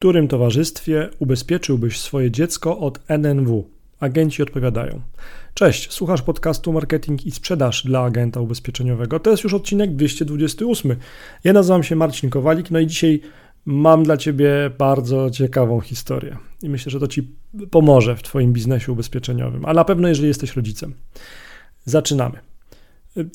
którym towarzystwie ubezpieczyłbyś swoje dziecko od NNW? Agenci odpowiadają. Cześć, słuchasz podcastu Marketing i Sprzedaż dla agenta ubezpieczeniowego. To jest już odcinek 228. Ja nazywam się Marcin Kowalik, no i dzisiaj mam dla Ciebie bardzo ciekawą historię. I myślę, że to Ci pomoże w Twoim biznesie ubezpieczeniowym, a na pewno jeżeli jesteś rodzicem. Zaczynamy.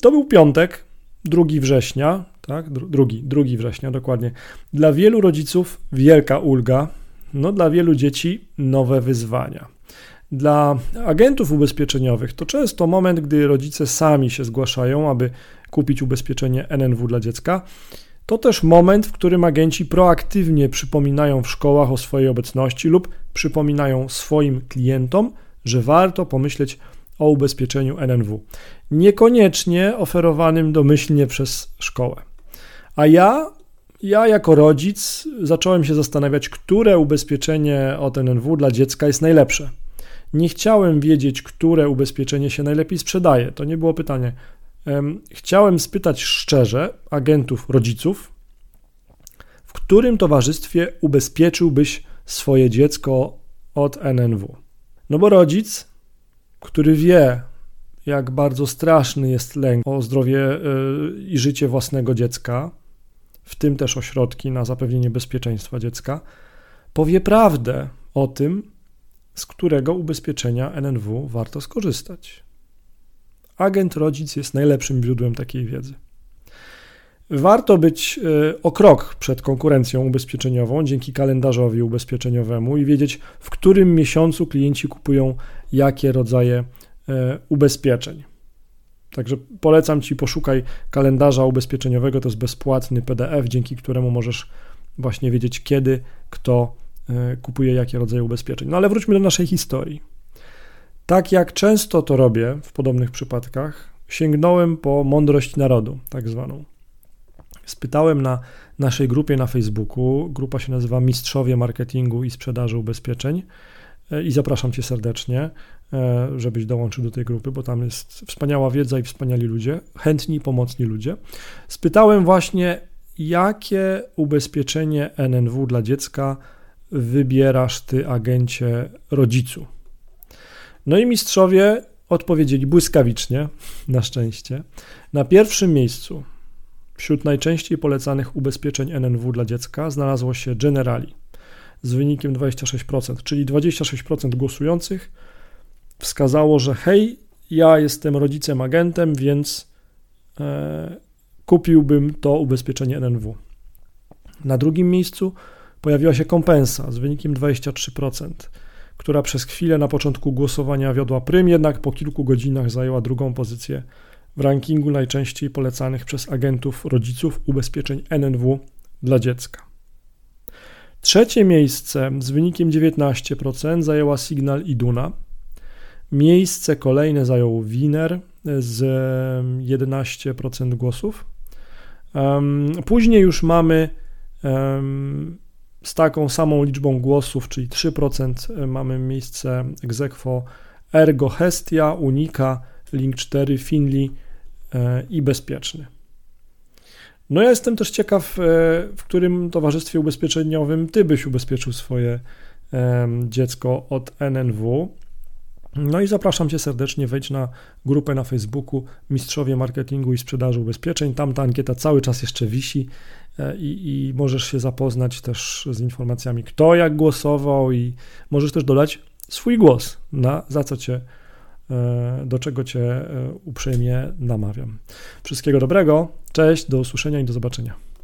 To był piątek, 2 września, tak? Drugi, 2 września, dokładnie. Dla wielu rodziców wielka ulga, no dla wielu dzieci nowe wyzwania. Dla agentów ubezpieczeniowych to często moment, gdy rodzice sami się zgłaszają, aby kupić ubezpieczenie NNW dla dziecka. To też moment, w którym agenci proaktywnie przypominają w szkołach o swojej obecności lub przypominają swoim klientom, że warto pomyśleć o ubezpieczeniu NNW. Niekoniecznie oferowanym domyślnie przez szkołę. A ja, ja jako rodzic zacząłem się zastanawiać, które ubezpieczenie od NNW dla dziecka jest najlepsze. Nie chciałem wiedzieć, które ubezpieczenie się najlepiej sprzedaje. To nie było pytanie. Chciałem spytać szczerze agentów, rodziców, w którym towarzystwie ubezpieczyłbyś swoje dziecko od NNW. No bo rodzic, który wie, jak bardzo straszny jest lęk o zdrowie e, i życie własnego dziecka, w tym też ośrodki na zapewnienie bezpieczeństwa dziecka, powie prawdę o tym, z którego ubezpieczenia NNW warto skorzystać. Agent rodzic jest najlepszym źródłem takiej wiedzy. Warto być e, o krok przed konkurencją ubezpieczeniową dzięki kalendarzowi ubezpieczeniowemu i wiedzieć, w którym miesiącu klienci kupują jakie rodzaje e, ubezpieczeń. Także polecam Ci, poszukaj kalendarza ubezpieczeniowego, to jest bezpłatny PDF, dzięki któremu możesz właśnie wiedzieć, kiedy kto e, kupuje jakie rodzaje ubezpieczeń. No ale wróćmy do naszej historii. Tak jak często to robię w podobnych przypadkach, sięgnąłem po mądrość narodu, tak zwaną. Spytałem na naszej grupie na Facebooku, grupa się nazywa Mistrzowie Marketingu i Sprzedaży Ubezpieczeń e, i zapraszam Cię serdecznie, żebyś dołączył do tej grupy, bo tam jest wspaniała wiedza i wspaniali ludzie, chętni, pomocni ludzie. Spytałem właśnie, jakie ubezpieczenie NNW dla dziecka wybierasz Ty, agencie rodzicu. No i mistrzowie odpowiedzieli błyskawicznie, na szczęście. Na pierwszym miejscu wśród najczęściej polecanych ubezpieczeń NNW dla dziecka znalazło się Generali z wynikiem 26%, czyli 26% głosujących wskazało, że hej, ja jestem rodzicem agentem, więc e, kupiłbym to ubezpieczenie NNW. Na drugim miejscu pojawiła się kompensa z wynikiem 23% która przez chwilę na początku głosowania wiodła prym, jednak po kilku godzinach zajęła drugą pozycję w rankingu najczęściej polecanych przez agentów rodziców ubezpieczeń NNW dla dziecka. Trzecie miejsce z wynikiem 19% zajęła Signal Iduna. Miejsce kolejne zajął Winer z 11% głosów. Później już mamy z taką samą liczbą głosów, czyli 3% e, mamy miejsce egzekwo Ergo Hestia, Unika, Link 4, Finli e, i Bezpieczny. No ja jestem też ciekaw, e, w którym towarzystwie ubezpieczeniowym ty byś ubezpieczył swoje dziecko od NNW. No i zapraszam cię serdecznie, wejdź na grupę na Facebooku Mistrzowie Marketingu i Sprzedaży Ubezpieczeń. Tam ta ankieta cały czas jeszcze wisi e, i, i możesz się zapoznać też z informacjami, kto jak głosował i możesz też dodać swój głos, na, za co cię, e, do czego cię e, uprzejmie namawiam. Wszystkiego dobrego, cześć, do usłyszenia i do zobaczenia.